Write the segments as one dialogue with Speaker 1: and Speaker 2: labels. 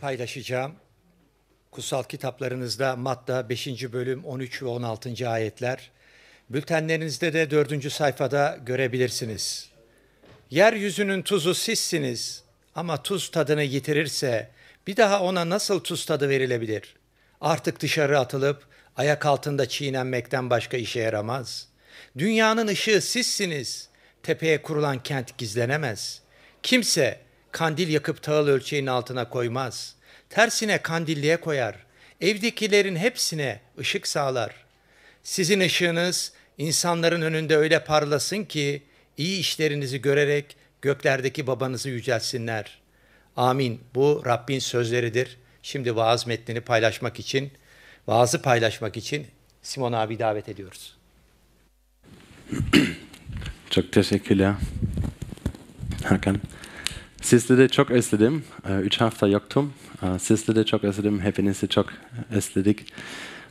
Speaker 1: paylaşacağım. Kutsal kitaplarınızda Matta 5. bölüm 13 ve 16. ayetler. Bültenlerinizde de 4. sayfada görebilirsiniz. Yeryüzünün tuzu sizsiniz ama tuz tadını yitirirse bir daha ona nasıl tuz tadı verilebilir? Artık dışarı atılıp ayak altında çiğnenmekten başka işe yaramaz. Dünyanın ışığı sizsiniz. Tepeye kurulan kent gizlenemez. Kimse kandil yakıp tağıl ölçeğin altına koymaz. Tersine kandilliğe koyar. Evdekilerin hepsine ışık sağlar. Sizin ışığınız insanların önünde öyle parlasın ki iyi işlerinizi görerek göklerdeki babanızı yücelsinler. Amin. Bu Rabbin sözleridir. Şimdi vaaz metnini paylaşmak için, vaazı paylaşmak için Simon abi davet ediyoruz.
Speaker 2: Çok teşekkürler. Hakan. Sizleri çok özledim. Ee, Üç hafta yoktum. Ee, Sizleri çok özledim. Hepinizi çok özledik.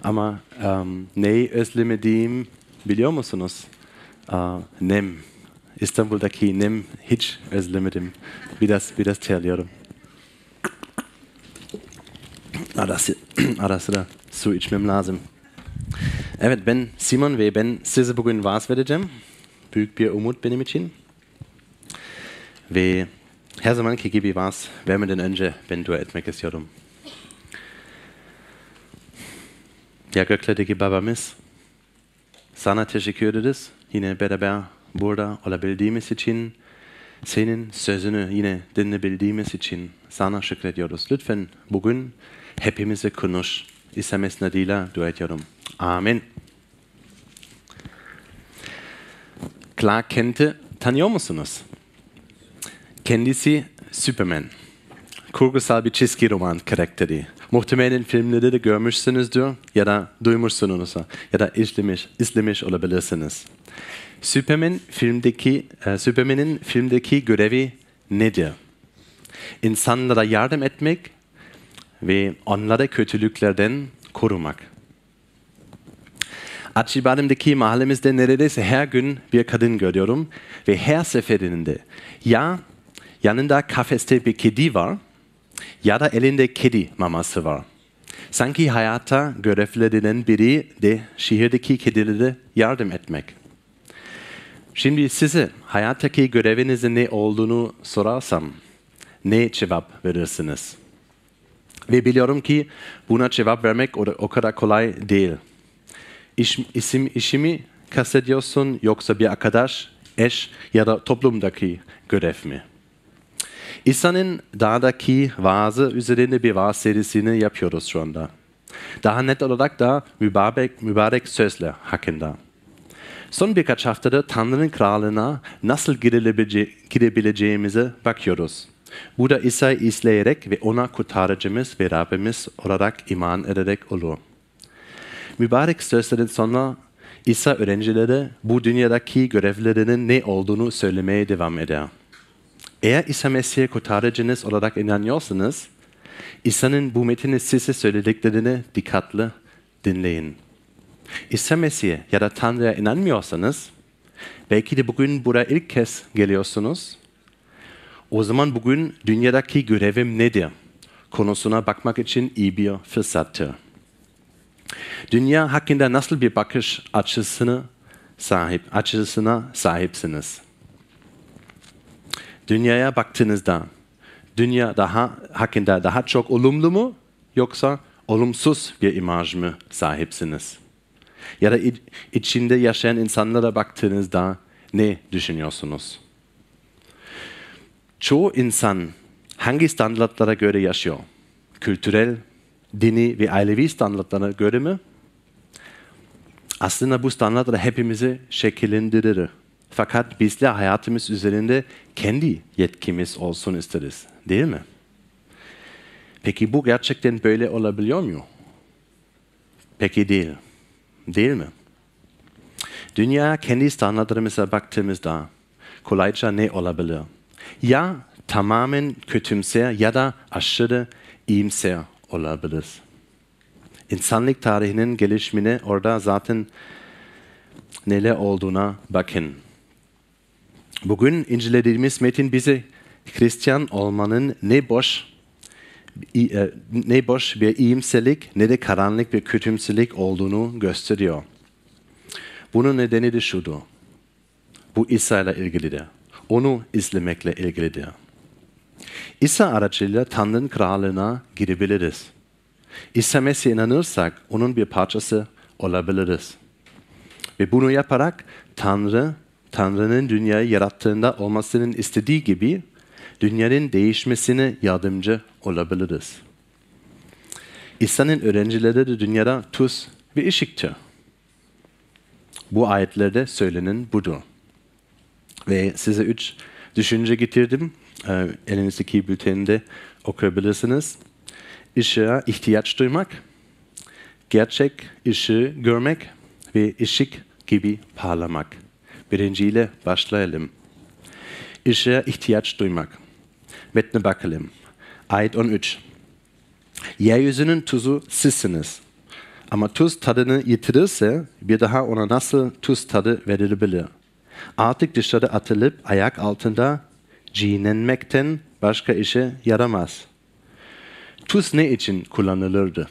Speaker 2: Ama um, neyi özlemediğim biliyor musunuz? Aa, nem. İstanbul'daki nem hiç özlemedim. Biraz, biraz terliyorum. Arası, ara sıra su içmem lazım. Evet ben Simon ve ben size bugün vaaz vereceğim. Büyük bir umut benim için. Ve her zamanki gibi vaaz vermeden önce ben dua etmek istiyorum. Ya göklerdeki babamız, sana teşekkür ederiz. Yine beraber burada olabildiğimiz için, senin sözünü yine dinleyebildiğimiz için sana şükrediyoruz. Lütfen bugün hepimize konuş. İsa Mesih adıyla dua ediyorum. Amin. Clark Kent'i tanıyor musunuz? Kendisi Superman. Kurgusal bir çizgi roman karakteri. Muhtemelen filmleri de görmüşsünüzdür ya da duymuşsunuz ya da izlemiş, izlemiş olabilirsiniz. Superman filmdeki, e, Superman'in filmdeki görevi nedir? İnsanlara yardım etmek ve onları kötülüklerden korumak. Acıbadem'deki mahallemizde neredeyse her gün bir kadın görüyorum ve her seferinde ya yanında kafeste bir kedi var ya da elinde kedi maması var. Sanki hayata görevlerinden biri de şehirdeki kedilere yardım etmek. Şimdi size hayattaki görevinizin ne olduğunu sorarsam ne cevap verirsiniz? Ve biliyorum ki buna cevap vermek o kadar kolay değil. İş, isim, işimi kastediyorsun yoksa bir arkadaş, eş ya da toplumdaki görev mi? İsa'nın dağdaki vaazı üzerinde bir vaaz serisini yapıyoruz şu anda. Daha net olarak da mübarek, mübarek sözler hakkında. Son birkaç haftada Tanrı'nın kralına nasıl girebilece girebileceğimize bakıyoruz. Bu da İsa'yı izleyerek ve ona kurtarıcımız ve Rabbimiz olarak iman ederek olur. Mübarek sözlerin sonra İsa öğrencilere bu dünyadaki görevlerinin ne olduğunu söylemeye devam eder. Eğer İsa Mesih'e kurtarıcınız olarak inanıyorsanız, İsa'nın bu metini size söylediklerini dikkatli dinleyin. İsa Mesih'e ya da Tanrı'ya inanmıyorsanız, belki de bugün buraya ilk kez geliyorsunuz. O zaman bugün dünyadaki görevim nedir? Konusuna bakmak için iyi bir fırsattır. Dünya hakkında nasıl bir bakış açısını sahip, açısına sahipsiniz? Dünyaya baktığınızda, dünya daha hakkında daha çok olumlu mu yoksa olumsuz bir imaj mı sahipsiniz? Ya da içinde yaşayan insanlara baktığınızda ne düşünüyorsunuz? Çoğu insan hangi standartlara göre yaşıyor? Kültürel, dini ve ailevi standartlara göre mi? Aslında bu standartlar hepimizi şekillendirir. Fakat biz de hayatımız üzerinde kendi yetkimiz olsun isteriz. Değil mi? Peki bu gerçekten böyle olabiliyor mu? Peki değil. Değil mi? Dünya kendi standartlarımıza baktığımızda kolayca ne olabilir? Ya tamamen kötümser ya da aşırı iyimser olabilir. İnsanlık tarihinin gelişimine orada zaten neler olduğuna bakın. Bugün incelediğimiz metin bize Hristiyan olmanın ne boş e, ne boş bir iyimserlik ne de karanlık bir kötümselik olduğunu gösteriyor. Bunun nedeni de şudur. Bu İsa ile ilgilidir. Onu izlemekle ilgilidir. İsa aracılığıyla Tanrı'nın krallığına girebiliriz. İsa Mesih'e inanırsak onun bir parçası olabiliriz. Ve bunu yaparak Tanrı, Tanrı'nın dünyayı yarattığında olmasının istediği gibi dünyanın değişmesine yardımcı olabiliriz. İsa'nın öğrencileri de dünyada tuz ve ışıktır. Bu ayetlerde söylenen budur. Ve size üç düşünce getirdim. Ee, elinizdeki bülteninde okuyabilirsiniz. Işığa ihtiyaç duymak, gerçek ışığı görmek ve ışık gibi parlamak. Birinciyle başlayalım. Işığa ihtiyaç duymak. Metne bakalım. Ayet 13. Yeryüzünün tuzu sizsiniz. Ama tuz tadını yitirirse bir daha ona nasıl tuz tadı verilebilir? Artık dışarı atılıp ayak altında çiğnenmekten başka işe yaramaz. Tuz ne için kullanılırdı?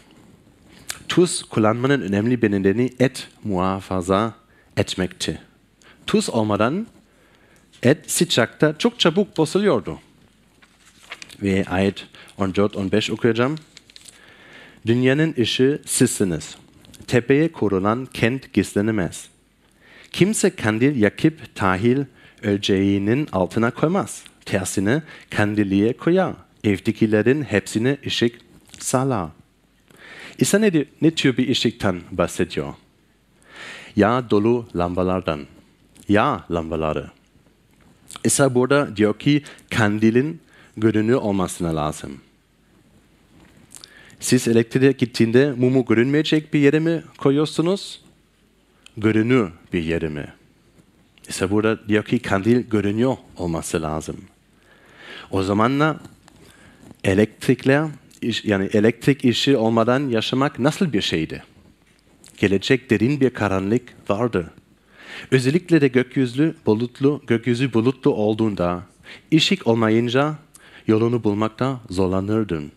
Speaker 2: Tuz kullanmanın önemli bir nedeni et muhafaza etmekti. Tuz olmadan et sıcakta çok çabuk bozuluyordu. Ve ayet 14-15 okuyacağım. Dünyanın ışığı sizsiniz. Tepeye kurulan kent gizlenemez. Kimse kandil yakıp tahil öleceğinin altına koymaz. Tersine kandiliye koyar. Evdekilerin hepsine ışık sağlar. İsa ne, ne tür bir ışıktan bahsediyor? Yağ dolu lambalardan. Yağ lambaları. İsa burada diyor ki kandilin görünür olmasına lazım. Siz elektriğe gittiğinde mumu görünmeyecek bir yere mi koyuyorsunuz? Görünür bir yere mi? İşte burada diyor ki kandil görünüyor olması lazım. O zamanla elektrikler, yani elektrik işi olmadan yaşamak nasıl bir şeydi? Gelecek derin bir karanlık vardı. Özellikle de gökyüzlü bulutlu, gökyüzü bulutlu olduğunda ışık olmayınca yolunu bulmakta zorlanırdın.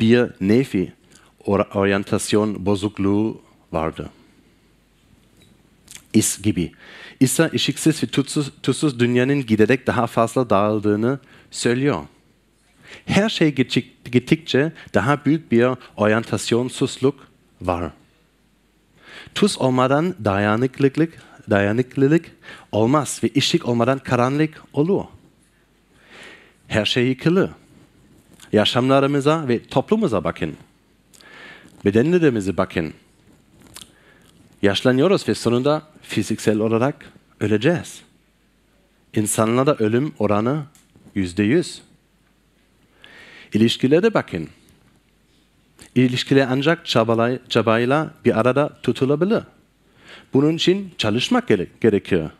Speaker 2: Bir nevi oryantasyon bozukluğu vardı. İs gibi. İsa ışıksız ve tutsuz, tutsuz dünyanın giderek daha fazla dağıldığını söylüyor. Her şey gittikçe daha büyük bir oryantasyonsuzluk var. Tuz olmadan dayanıklılık, dayanıklılık olmaz ve ışık olmadan karanlık olur. Her şey yıkılır. Yaşamlarımıza ve toplumumuza bakın. Bedenlerimize bakın. Yaşlanıyoruz ve sonunda fiziksel olarak öleceğiz. İnsanlarda ölüm oranı yüzde yüz. İlişkilere bakın. İlişkiler ancak çabalay, çabayla bir arada tutulabilir. Bunun için çalışmak gere gerekiyor.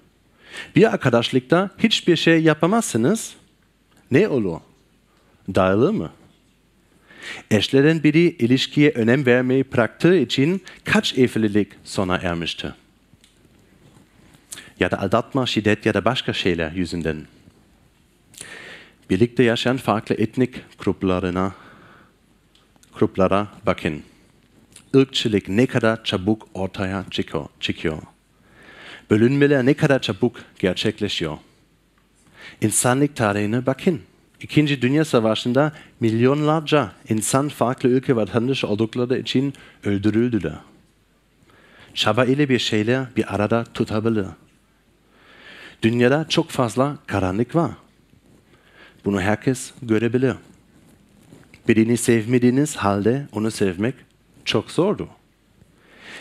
Speaker 2: Bir arkadaşlıkta hiçbir şey yapamazsınız. Ne olur? Dağılır mı? Eşlerin biri ilişkiye önem vermeyi bıraktığı için kaç evlilik sona ermişti? Ya da aldatma, şiddet ya da başka şeyler yüzünden. Birlikte yaşayan farklı etnik gruplarına, gruplara bakın. Irkçılık ne kadar çabuk ortaya çıkıyor. Bölünmeler ne kadar çabuk gerçekleşiyor. İnsanlık tarihine bakın. İkinci Dünya Savaşı'nda milyonlarca insan farklı ülke vatandaşı oldukları için öldürüldüler. Çaba ile bir şeyler bir arada tutabilir. Dünyada çok fazla karanlık var. Bunu herkes görebilir. Birini sevmediğiniz halde onu sevmek çok zordu.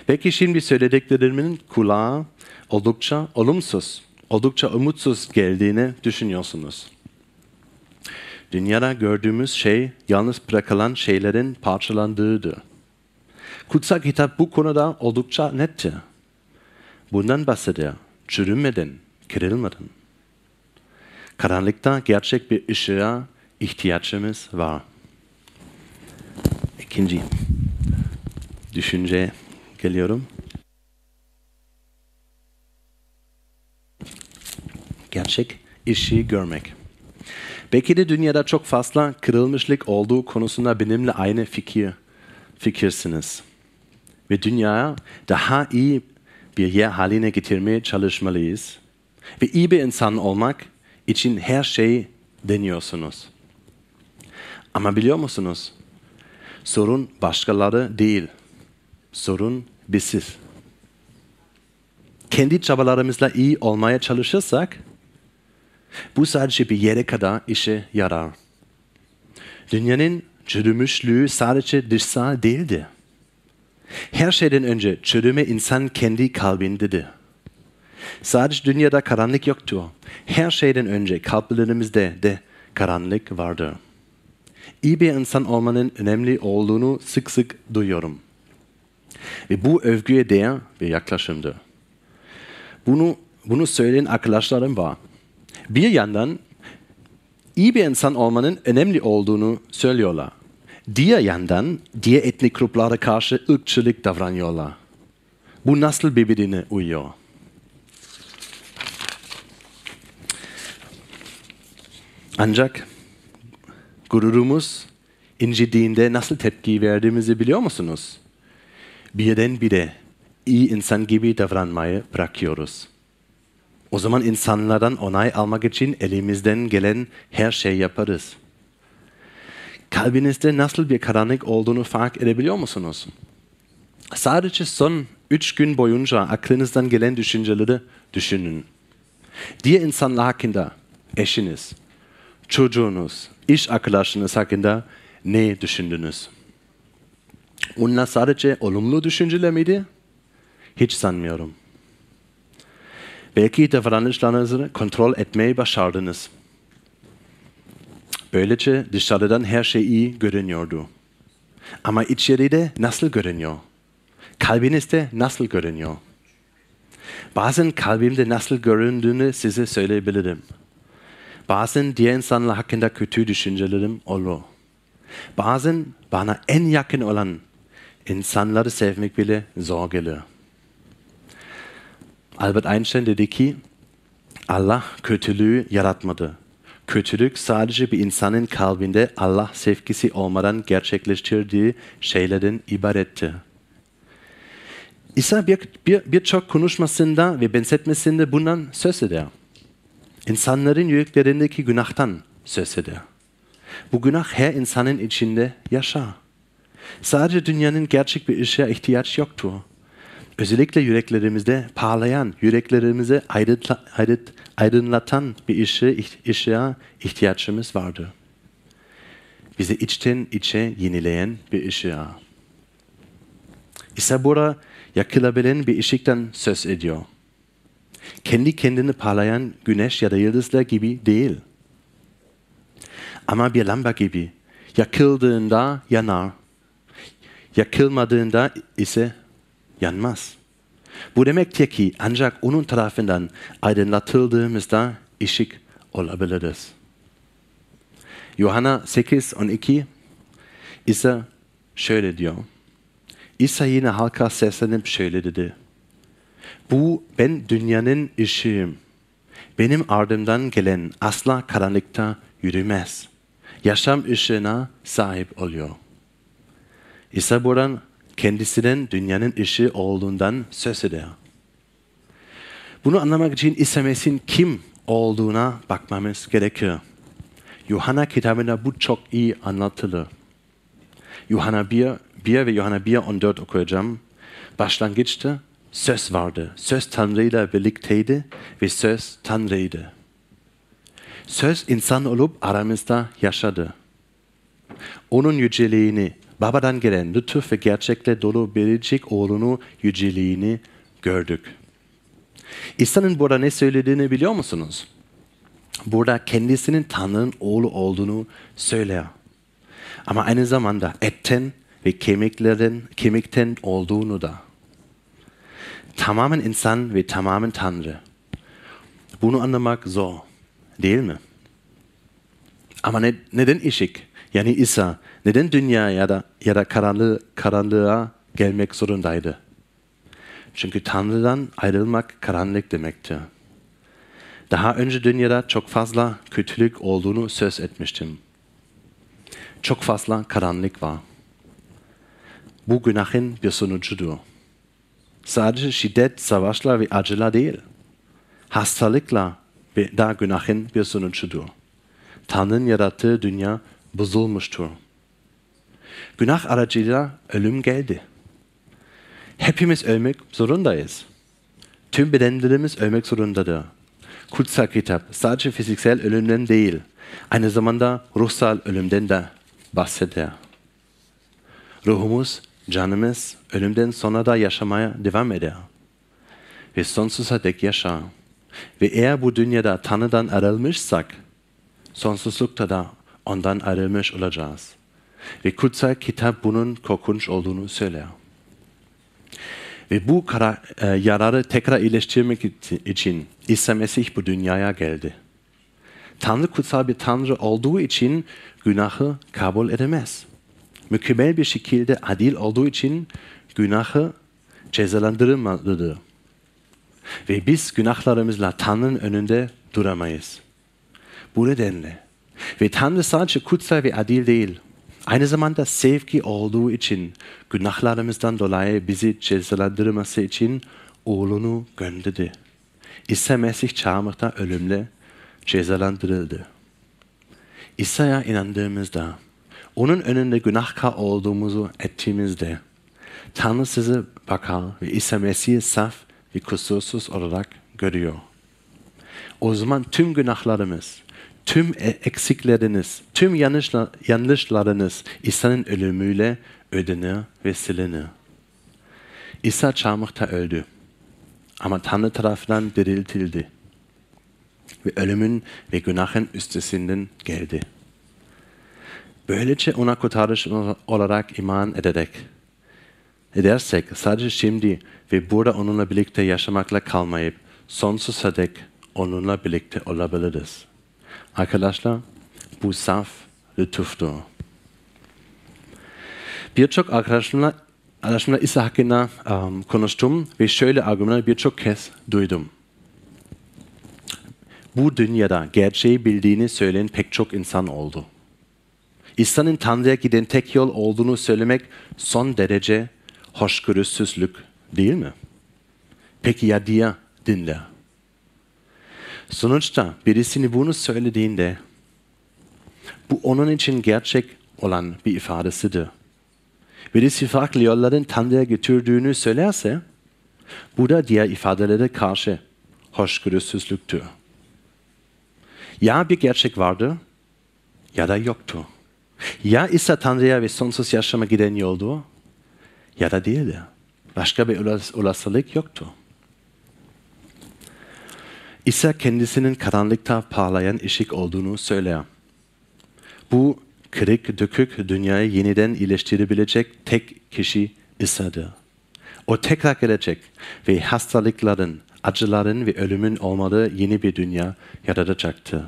Speaker 2: Belki şimdi söylediklerimin kulağa oldukça olumsuz, oldukça umutsuz geldiğini düşünüyorsunuz. Dünyada gördüğümüz şey yalnız bırakılan şeylerin parçalandığıdır. Kutsal kitap bu konuda oldukça nettir. Bundan bahsediyor. Çürümeden, kırılmadan. Karanlıkta gerçek bir ışığa ihtiyacımız var. İkinci düşünce geliyorum. Gerçek ışığı görmek. Belki de dünyada çok fazla kırılmışlık olduğu konusunda benimle aynı fikir, fikirsiniz. Ve dünyaya daha iyi bir yer haline getirmeye çalışmalıyız. Ve iyi bir insan olmak için her şeyi deniyorsunuz. Ama biliyor musunuz? Sorun başkaları değil. Sorun biziz. Kendi çabalarımızla iyi olmaya çalışırsak bu sadece bir yere kadar işe yarar. Dünyanın çürümüşlüğü sadece dışsal değildi. Her şeyden önce çürüme insan kendi kalbindedir. Sadece dünyada karanlık yoktu. Her şeyden önce kalplerimizde de karanlık vardı. İyi bir insan olmanın önemli olduğunu sık sık duyuyorum. Ve bu övgüye değer bir yaklaşımdı. Bunu, bunu söyleyen arkadaşlarım var. Bir yandan iyi bir insan olmanın önemli olduğunu söylüyorlar. Diğer yandan diğer etnik gruplara karşı ırkçılık davranıyorlar. Bu nasıl birbirine uyuyor? Ancak gururumuz incidiğinde nasıl tepki verdiğimizi biliyor musunuz? Birdenbire iyi insan gibi davranmayı bırakıyoruz. O zaman insanlardan onay almak için elimizden gelen her şey yaparız. Kalbinizde nasıl bir karanlık olduğunu fark edebiliyor musunuz? Sadece son üç gün boyunca aklınızdan gelen düşünceleri düşünün. Diğer insanlar hakkında, eşiniz, çocuğunuz, iş arkadaşınız hakkında ne düşündünüz? Onlar sadece olumlu düşünceler miydi? Hiç sanmıyorum. Belki davranışlarınızı kontrol etmeyi başardınız. Böylece dışarıdan her şey iyi görünüyordu. Ama içeride nasıl görünüyor? Kalbinizde nasıl görünüyor? Bazen kalbimde nasıl göründüğünü size söyleyebilirim. Bazen diğer insanlar hakkında kötü düşüncelerim olur. Bazen bana en yakın olan insanları sevmek bile zor gelir. Albert Einstein dedi ki, Allah kötülüğü yaratmadı. Kötülük sadece bir insanın kalbinde Allah sevgisi olmadan gerçekleştirdiği şeylerden ibaretti. İsa birçok bir, bir konuşmasında ve benzetmesinde bundan söz eder. İnsanların yüreklerindeki günahtan söz eder. Bu günah her insanın içinde yaşar. Sadece dünyanın gerçek bir ışığa ihtiyaç yoktur. Özellikle yüreklerimizde parlayan, yüreklerimizi aydınlatan bir ışığı, ışığa ihtiyacımız vardır. Bizi içten içe yenileyen bir ışığa. İsa burada yakılabilen bir ışıktan söz ediyor. Kendi kendini parlayan güneş ya da yıldızlar gibi değil. Ama bir lamba gibi yakıldığında yanar. Yakılmadığında ise yanmaz. Bu demektir ki ancak onun tarafından aydınlatıldığımızda ışık olabiliriz. Johanna 8 und 2 ise şöyle diyor. İsa yine halka seslenip şöyle dedi. Bu ben dünyanın ışığım. Benim ardımdan gelen asla karanlıkta yürümez. Yaşam ışığına sahip oluyor. İsa buradan kendisinin dünyanın ışığı olduğundan söz eder. Bunu anlamak için İsa Mesih'in kim olduğuna bakmamız gerekiyor. Yuhanna kitabında bu çok iyi anlatılır. Yuhanna 1, 1 ve Yuhanna 1 14 okuyacağım. Başlangıçta söz vardı. Söz Tanrı'yla birlikteydi ve söz Tanrı'ydı. Söz insan olup aramızda yaşadı. Onun yüceliğini, babadan gelen lütuf ve gerçekle dolu biricik oğlunu yüceliğini gördük. İsa'nın burada ne söylediğini biliyor musunuz? Burada kendisinin Tanrı'nın oğlu olduğunu söyler. Ama aynı zamanda etten ve kemiklerin kemikten olduğunu da. Tamamen insan ve tamamen Tanrı. Bunu anlamak zor, değil mi? Ama ne, neden ışık? Yani İsa neden dünya ya da, ya da karanlığı, karanlığa gelmek zorundaydı? Çünkü Tanrı'dan ayrılmak karanlık demektir. Daha önce dünyada çok fazla kötülük olduğunu söz etmiştim. Çok fazla karanlık var. Bu günahın bir sonucudur. Sadece şiddet, savaşlar ve acılar değil. Hastalıklar da günahın bir sonucudur. Tanrı'nın yarattığı dünya bozulmuştur. Günah aracıyla ölüm geldi. Hepimiz ölmek zorundayız. Tüm bedenlerimiz ölmek zorundadır. Kutsal kitap sadece fiziksel ölümden değil, aynı zamanda ruhsal ölümden de bahseder. Ruhumuz, canımız ölümden sonra da yaşamaya devam eder. Ve sonsuza dek yaşar. Ve eğer bu dünyada Tanrı'dan ayrılmışsak, sonsuzlukta da ondan ayrılmış olacağız. Ve kutsal kitap bunun korkunç olduğunu söyler. Ve bu kara, e, yararı tekrar iyileştirmek için İsa Mesih bu dünyaya geldi. Tanrı kutsal bir Tanrı olduğu için günahı kabul edemez. Mükemmel bir şekilde adil olduğu için günahı cezalandırılmalıdır. Ve biz günahlarımızla Tanrı'nın önünde duramayız. Bu nedenle. Ve Tanrı sadece kutsal ve adil değil, Aynı zamanda sevgi olduğu için günahlarımızdan dolayı bizi cezalandırması için oğlunu gönderdi. İsa Mesih çarmıhta ölümle cezalandırıldı. İsa'ya inandığımızda, onun önünde günahkar olduğumuzu ettiğimizde, Tanrı sizi bakar ve İsa Mesih'i saf ve kusursuz olarak görüyor. O zaman tüm günahlarımız, tüm e- eksikleriniz, tüm yanlışlarınız İsa'nın ölümüyle ödenir ve silinir. İsa çarmıhta öldü. Ama Tanrı tarafından diriltildi. Ve ölümün ve günahın üstesinden geldi. Böylece ona kurtarış olarak iman ederek, edersek sadece şimdi ve burada onunla birlikte yaşamakla kalmayıp sonsuza dek onunla birlikte olabiliriz. Arkadaşlar bu saf lütuftur. Birçok arkadaşlarımla, arkadaşlarımla İsa hakkında um, konuştum ve şöyle argümanları birçok kez duydum. Bu dünyada gerçeği bildiğini söyleyen pek çok insan oldu. İsa'nın Tanrı'ya giden tek yol olduğunu söylemek son derece hoşgörüsüzlük değil mi? Peki ya diğer dinler? Sonuçta birisini bunu söylediğinde bu onun için gerçek olan bir ifadesidir. Birisi farklı yolların Tanrı'ya götürdüğünü söylerse bu da diğer ifadelere karşı hoşgörüsüzlüktür. Ya bir gerçek vardı ya da yoktu. Ya ise Tanrı'ya ve sonsuz yaşama giden yoldu ya da değildi. Başka bir olasılık yoktu. İsa kendisinin karanlıkta parlayan ışık olduğunu söyler. Bu kırık dökük dünyayı yeniden iyileştirebilecek tek kişi İsa'dır. O tekrar gelecek ve hastalıkların, acıların ve ölümün olmadığı yeni bir dünya yaratacaktır.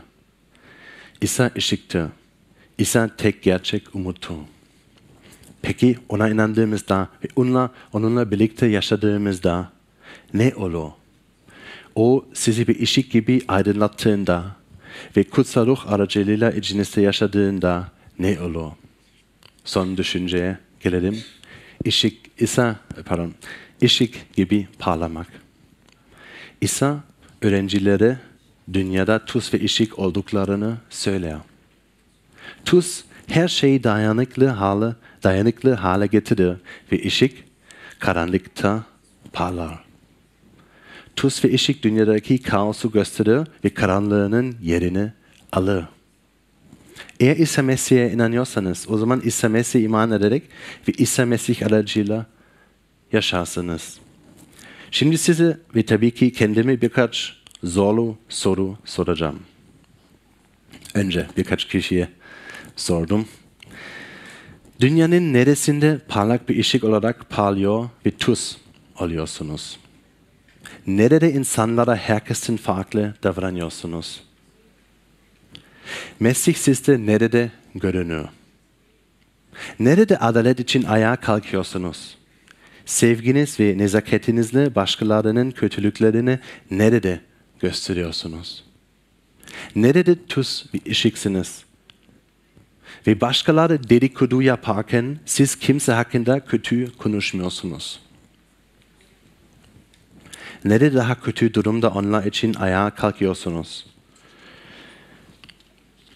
Speaker 2: İsa ışıktır. İsa tek gerçek umuttur. Peki ona inandığımızda ve onunla, onunla birlikte yaşadığımızda ne olur? O sizi bir ışık gibi aydınlattığında ve kutsal ruh aracılığıyla içinizde yaşadığında ne olur? Son düşünceye gelelim. Işık, İsa, pardon, ışık gibi parlamak. İsa öğrencilere dünyada tuz ve ışık olduklarını söyler. Tuz her şeyi dayanıklı hale, dayanıklı hale getirir ve ışık karanlıkta parlar. Tuz ve ışık dünyadaki kaosu gösterir ve karanlığının yerini alır. Eğer İsa Mesih'e inanıyorsanız o zaman İsa Mesih'e iman ederek ve İsa Mesih aracıyla yaşarsınız. Şimdi size ve tabii ki kendime birkaç zorlu soru soracağım. Önce birkaç kişiye sordum. Dünyanın neresinde parlak bir ışık olarak parlıyor ve tuz oluyorsunuz? Nerede insanlara herkesin farklı davranıyorsunuz? Mesih sizde nerede görünüyor? Nerede adalet için ayağa kalkıyorsunuz? Sevginiz ve nezaketinizle başkalarının kötülüklerini nerede gösteriyorsunuz? Nerede tuz ve ışıksınız? Ve başkaları dedikodu yaparken siz kimse hakkında kötü konuşmuyorsunuz. Nerede daha kötü durumda onlar için ayağa kalkıyorsunuz?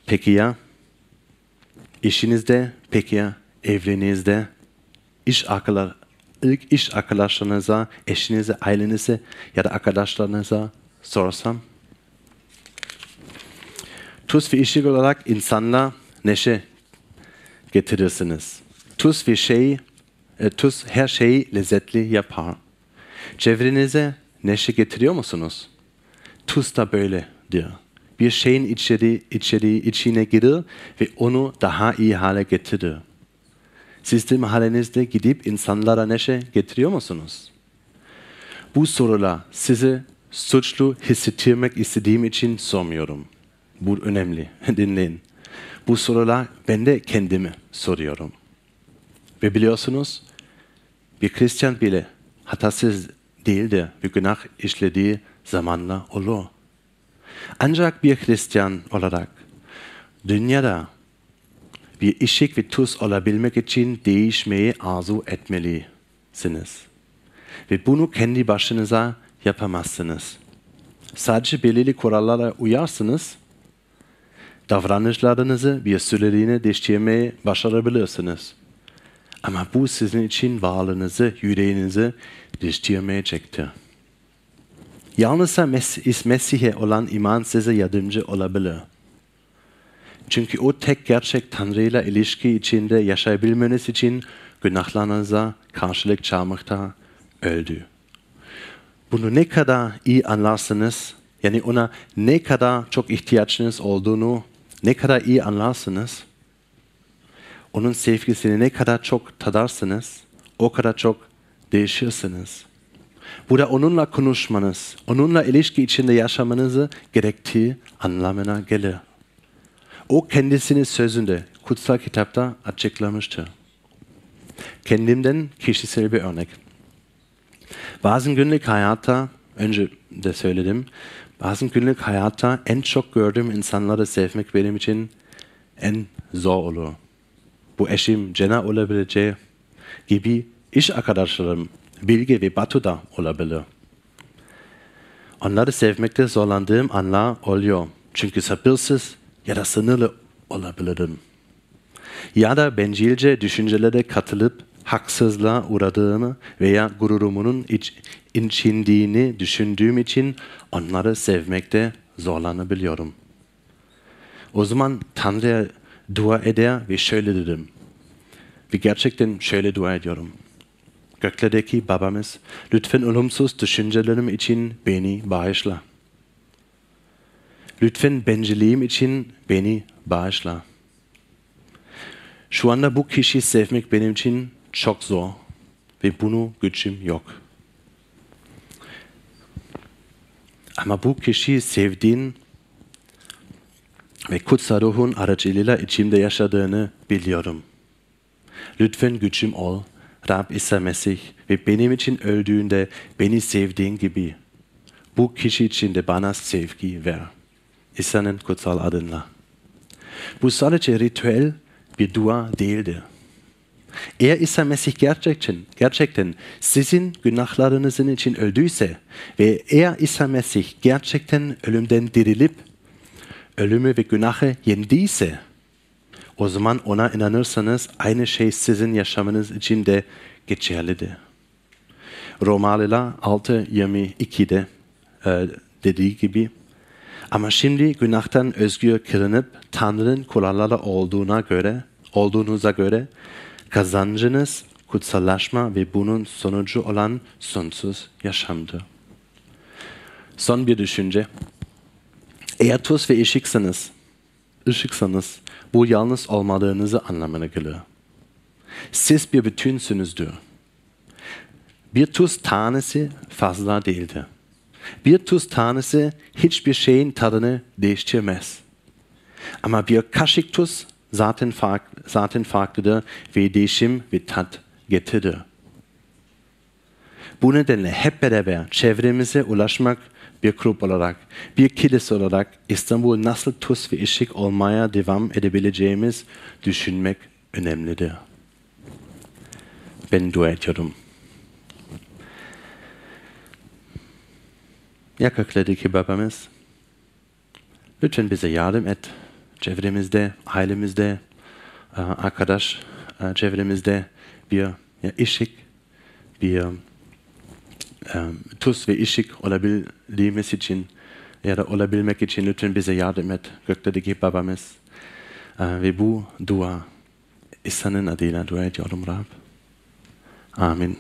Speaker 2: Peki ya işinizde, peki ya evliliğinizde, iş, arkadaş, iş arkadaşlarınıza, eşinize, ailenize ya da arkadaşlarınıza sorsam? Tuz ve ışık olarak insanla neşe getirirsiniz. Tuz ve şey, e, tuz her şeyi lezzetli yapar. Çevrenize neşe getiriyor musunuz? Tuz da böyle diyor. Bir şeyin içeri, içeri, içine girir ve onu daha iyi hale getirir. Siz de mahallenizde gidip insanlara neşe getiriyor musunuz? Bu sorular sizi suçlu hissettirmek istediğim için sormuyorum. Bu önemli. Dinleyin. Bu sorular ben de kendime soruyorum. Ve biliyorsunuz bir Hristiyan bile hatasız değildir bir günah işlediği zamanla olur. Ancak bir Hristiyan olarak dünyada bir ışık ve tuz olabilmek için değişmeyi arzu etmelisiniz. Ve bunu kendi başınıza yapamazsınız. Sadece belirli kurallara uyarsınız, davranışlarınızı bir süreliğine değiştirmeyi başarabilirsiniz. Ama bu sizin için varlığınızı, yüreğinizi değiştirmeyecektir. Yalnızca Mesih'e olan iman size yardımcı olabilir. Çünkü o tek gerçek Tanrı ile ilişki içinde yaşayabilmeniz için günahlarınıza karşılık çalmakta öldü. Bunu ne kadar iyi anlarsınız, yani ona ne kadar çok ihtiyaçınız olduğunu ne kadar iyi anlarsınız, onun sevgisini ne kadar çok tadarsınız, o kadar çok değişirsiniz. Bu da onunla konuşmanız, onunla ilişki içinde yaşamanızı gerektiği anlamına gelir. O kendisini sözünde, kutsal kitapta açıklamıştır. Kendimden kişisel bir örnek. Bazen günlük hayatta, önce de söyledim, bazen günlük hayatta en çok gördüğüm insanları sevmek benim için en zor olur. Bu eşim Cena olabileceği gibi iş arkadaşlarım Bilge ve Batu da olabilir. Onları sevmekte zorlandığım anlar oluyor. Çünkü sabırsız ya da sınırlı olabilirim. Ya da bencilce düşüncelere katılıp haksızlığa uğradığımı veya gururumun iç, incindiğini düşündüğüm için onları sevmekte zorlanabiliyorum. O zaman Tanrı'ya dua eder ve şöyle dedim. Ve gerçekten şöyle dua ediyorum. Göklerdeki babamız, lütfen olumsuz düşüncelerim için beni bağışla. Lütfen bencilliğim için beni bağışla. Şu anda bu kişiyi sevmek benim için çok zor ve bunu gücüm yok. Ama bu kişiyi sevdiğin ve kutsal ruhun aracılığıyla içimde yaşadığını biliyorum. Lütfen gücüm ol, Rab İsa Mesih ve benim için öldüğünde beni sevdiğin gibi bu kişi için de bana sevgi ver. İsa'nın kutsal adıyla. Bu sadece ritüel bir dua değildir. Eğer İsa Mesih gerçekten, gerçekten sizin günahlarınızın için öldüyse ve eğer İsa Mesih gerçekten ölümden dirilip ölümü ve günahı yendiyse o zaman ona inanırsanız aynı şey sizin yaşamınız için de geçerlidir. Romalılar 6.22'de e, dediği gibi ama şimdi günahtan özgür kılınıp Tanrı'nın kuralları olduğuna göre, olduğunuza göre kazancınız kutsallaşma ve bunun sonucu olan sonsuz yaşamdır. Son bir düşünce. Eğer tuz ve ışıksanız, ışıksanız bu yalnız olmadığınızı anlamına gelir. Siz bir bütünsünüzdür. Bir tuz tanesi fazla değildir. Bir tuz tanesi hiçbir şeyin tadını değiştirmez. Ama bir kaşık tuz zaten, fark, zaten farklıdır ve değişim ve tat getirir. Bu nedenle hep beraber çevremize ulaşmak bir grup olarak, bir kilise olarak İstanbul nasıl tuz ve ışık olmaya devam edebileceğimiz düşünmek önemlidir. Ben dua ediyorum. Ya göklerdeki babamız, lütfen bize yardım et. Çevremizde, ailemizde, e, arkadaş e, çevremizde bir ışık, bir um, tuz ve ışık olabildiğimiz için ya da olabilmek için lütfen bize yardım et. Göklerdeki babamız. Ve bu dua İsa'nın adıyla dua ediyorum Rab. Amin.